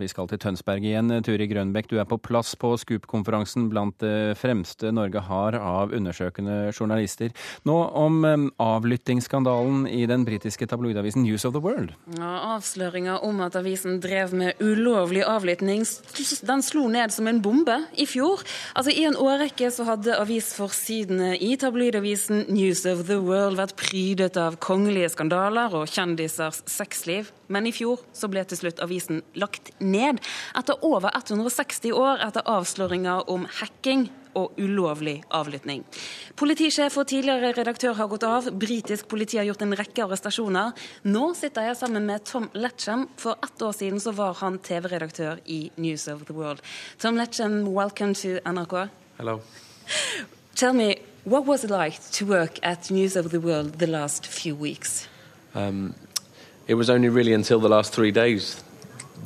Vi skal til Tønsberg igjen. Turi Grønbekk, du er på plass på SKUP-konferansen blant det fremste Norge har av undersøkende journalister. Nå om avlyttingsskandalen i den britiske tabloidavisen News of the World. Ja, Avsløringa om at avisen drev med ulovlig avlytting, den slo ned som en bombe i fjor. Altså I en årrekke så hadde avisforsidene i tabloidavisen News of the World vært prydet av kongelige skandaler og kjendisers sexliv. Men i fjor så ble til slutt avisen lagt ned, etter over 160 år etter avsløringer om hacking og ulovlig avlytting. Politisjef og tidligere redaktør har gått av. Britisk politi har gjort en rekke arrestasjoner. Nå sitter jeg sammen med Tom Letchem. For ett år siden så var han TV-redaktør i News of the World. Tom Letchem, welcome to NRK. Hello. Tell me, what was it like to work at News of the World the last few weeks? Um, it was only really until the last three days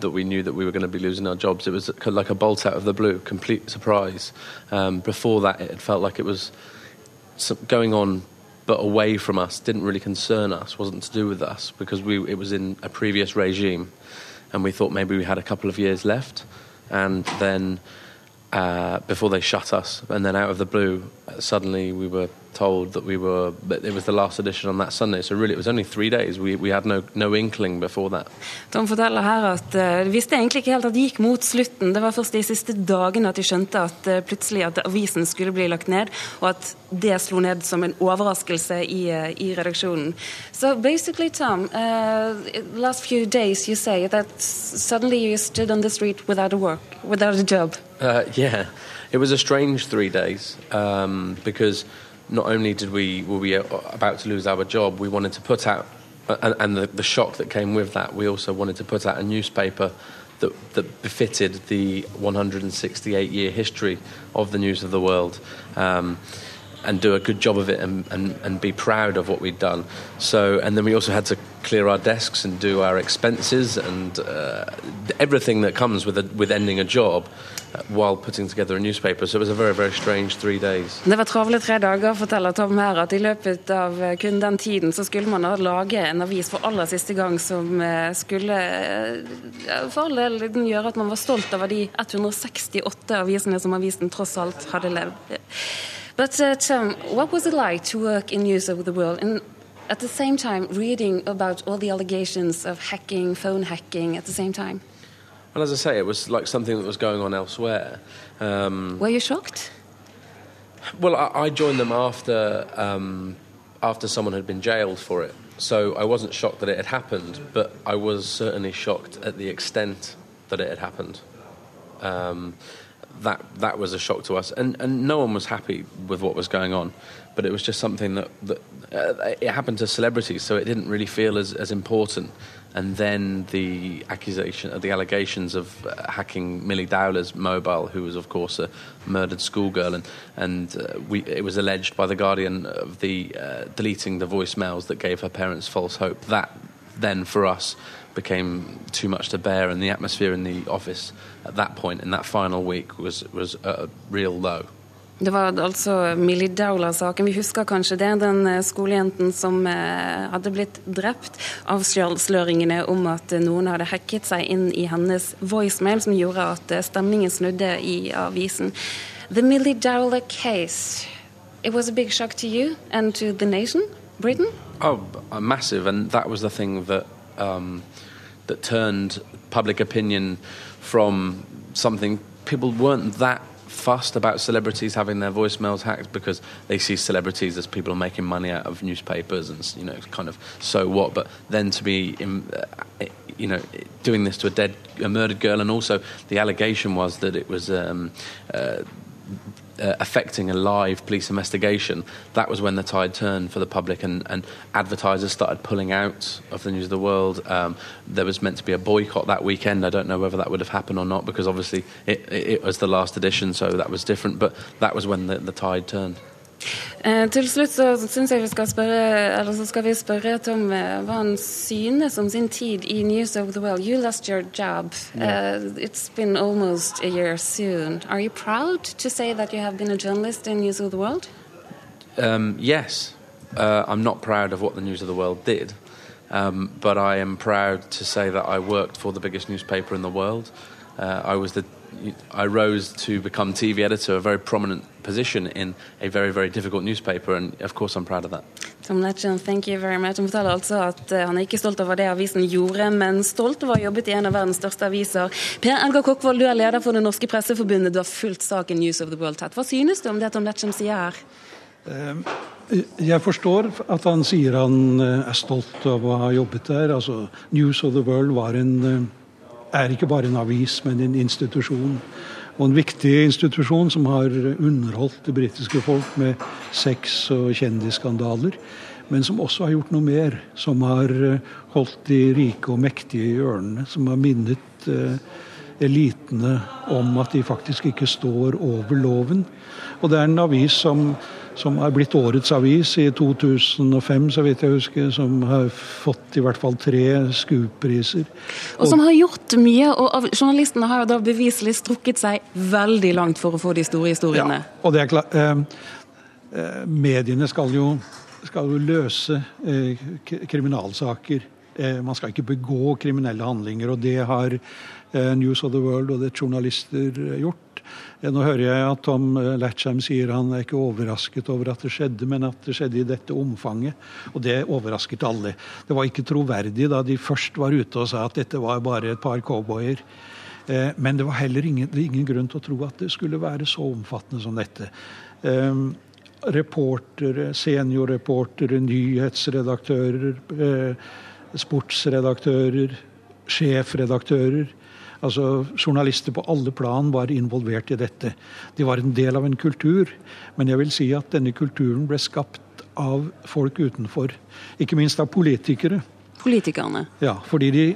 that we knew that we were going to be losing our jobs. It was like a bolt out of the blue, complete surprise. Um, before that, it felt like it was going on, but away from us. Didn't really concern us. wasn't to do with us because we it was in a previous regime, and we thought maybe we had a couple of years left, and then. Uh, before they shut us, and then out of the blue, suddenly we were told that we were that it was the last edition on that Sunday. So really, it was only three days. We, we had no, no inkling before that. Tom forteller her at uh, de visste egentlig ikke helt at det gikk mot slutten. Det var først de siste dagene at de skjønte at uh, plutselig at avisen skulle bli lagt ned, og at det slo ned som en overraskelse i, uh, i redaksjonen. So basically, Tom, last few days you say that suddenly you stood on the street without a work, without a job. yeah, it was a strange three days um, because not only did we were we about to lose our job, we wanted to put out, and, and the, the, shock that came with that, we also wanted to put out a newspaper that, that befitted the 168 year history of the news of the world. Um, and do a good job of it and, and, and be proud of what we'd done. So, and then we also had to clear our desks and do our expenses and uh, everything that comes with a, with ending a job. while putting together a newspaper. So it was a very, very strange three days. Det var travle tre dager, forteller Tom her, at i løpet av eh, kun den tiden så skulle man lage en avis for aller siste gang som eh, skulle eh, for all del gjøre at man var stolt over de 168 avisene som avisen tross alt hadde levd. But uh, Tom, what was it like to work in News of the World? And at the same time, reading about all the allegations of hacking, phone hacking at the same time? Well, as I say, it was like something that was going on elsewhere. Um, Were you shocked? Well, I, I joined them after um, after someone had been jailed for it, so I wasn't shocked that it had happened, but I was certainly shocked at the extent that it had happened. Um, that that was a shock to us, and and no one was happy with what was going on. But it was just something that that uh, it happened to celebrities, so it didn't really feel as as important and then the accusation, the allegations of uh, hacking Millie Dowler's mobile, who was of course a murdered schoolgirl, and and uh, we, it was alleged by the Guardian of the uh, deleting the voicemails that gave her parents false hope. That then for us became too much to bear, and the atmosphere in the office at that point in that final week was was a real low. Det var altså Millie Dowler-saken. Vi husker kanskje det. Den eh, skolejenten som eh, hadde blitt drept. Avsløringene om at noen hadde hacket seg inn i hennes voicemail, som gjorde at eh, stemningen snudde i avisen. The Millie Dowler case. It was a big shock to you and to the nation, Britain? Oh, massive. And that was the thing that, um, that turned public opinion from something people weren't that fussed about celebrities having their voicemails hacked because they see celebrities as people making money out of newspapers and you know kind of so what but then to be uh, you know doing this to a dead a murdered girl. And also the allegation was that it was um, uh, uh, affecting a live police investigation, that was when the tide turned for the public and, and advertisers started pulling out of the news of the world. Um, there was meant to be a boycott that weekend. I don't know whether that would have happened or not because obviously it, it, it was the last edition, so that was different. But that was when the, the tide turned. Eh, til slutt så syns jeg vi skal spørre eller så skal vi spørre Tom eh, hva han synes om sin tid i News of the World. You lost your job. Yeah. Uh, it's been almost a year soon. Are you proud to say that you have been a journalist in News of the World? Um, yes. Uh, I'm not proud of what the News of the World did. Um, but I am proud to say that I worked for the biggest newspaper in the world. Uh, I was the I rose to become TV editor, a very prominent position in a very, very difficult newspaper, and of course I'm proud of that. Tom Letchen, thank you very much. Han forteller altså at uh, han er ikke stolt over det avisen gjorde, men stolt over å ha jobbet i en av verdens største aviser. Per Edgar Kokkvold, du er leder for Det Norske Presseforbundet. Du har fulgt saken News of the World tett. Hva synes du om det Tom Letchen sier her? Uh, jeg forstår at han sier han uh, er stolt av å ha jobbet der. Altså, News of the World var en er ikke bare en avis, men en institusjon. Og en viktig institusjon som har underholdt det britiske folk med sex- og kjendisskandaler. Men som også har gjort noe mer. Som har eh, holdt de rike og mektige i ørene. Som har minnet eh, elitene om at de faktisk ikke står over loven. Og det er en avis som som er blitt årets avis i 2005, så vidt jeg husker. Som har fått i hvert fall tre Scoop-priser. Og som har gjort mye. Og journalistene har jo da beviselig strukket seg veldig langt for å få de store historiene. Ja, og det er klart, eh, eh, Mediene skal jo, skal jo løse eh, kriminalsaker. Eh, man skal ikke begå kriminelle handlinger, og det har eh, News of the World og det journalister eh, gjort. Nå hører jeg at Tom Latcham sier han er ikke overrasket over at det skjedde, men at det skjedde i dette omfanget. Og det overrasket alle. Det var ikke troverdig da de først var ute og sa at dette var bare et par cowboyer. Men det var heller ingen, ingen grunn til å tro at det skulle være så omfattende som dette. Reportere, seniorreportere, nyhetsredaktører, sportsredaktører, sjefredaktører Altså Journalister på alle plan var involvert i dette. De var en del av en kultur, men jeg vil si at denne kulturen ble skapt av folk utenfor. Ikke minst av politikere. Politikerne? Ja, fordi de,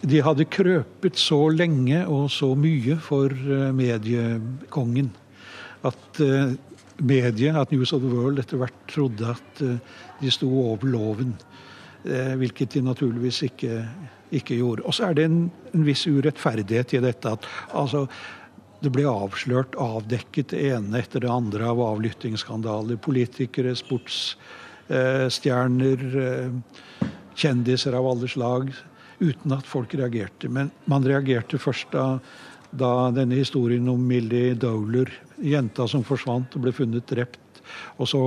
de hadde krøpet så lenge og så mye for eh, mediekongen at uh, mediet, at News of the World, etter hvert trodde at uh, de sto over loven. Uh, hvilket de naturligvis ikke ikke gjorde. Og så er det en, en viss urettferdighet i dette. at altså, det ble avslørt, avdekket det ene etter det andre av avlyttingsskandaler. Politikere, sportsstjerner, eh, kjendiser av alle slag. Uten at folk reagerte. Men man reagerte først da, da denne historien om Millie Dowler, jenta som forsvant og ble funnet drept. Og så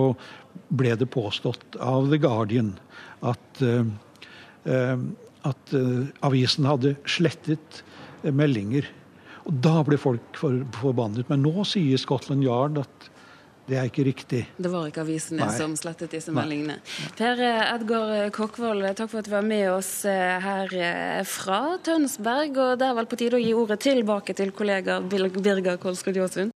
ble det påstått av The Guardian at uh, at uh, avisen hadde slettet meldinger. Og Da ble folk for, forbannet. Men nå sier Scotland Yard at det er ikke riktig. Det var ikke avisene Nei. som slettet disse Nei. meldingene. Per eh, Edgar Kokkvold, takk for at du var med oss her fra Tønsberg. Og det er vel på tide å gi ordet tilbake til kollega Birger Kolskog Jåsund?